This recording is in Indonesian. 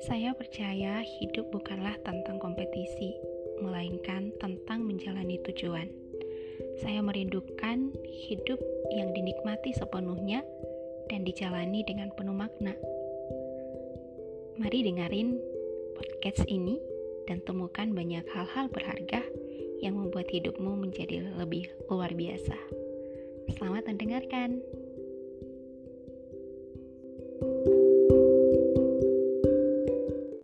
Saya percaya hidup bukanlah tentang kompetisi, melainkan tentang menjalani tujuan. Saya merindukan hidup yang dinikmati sepenuhnya dan dijalani dengan penuh makna. Mari dengerin podcast ini dan temukan banyak hal-hal berharga yang membuat hidupmu menjadi lebih luar biasa. Selamat mendengarkan.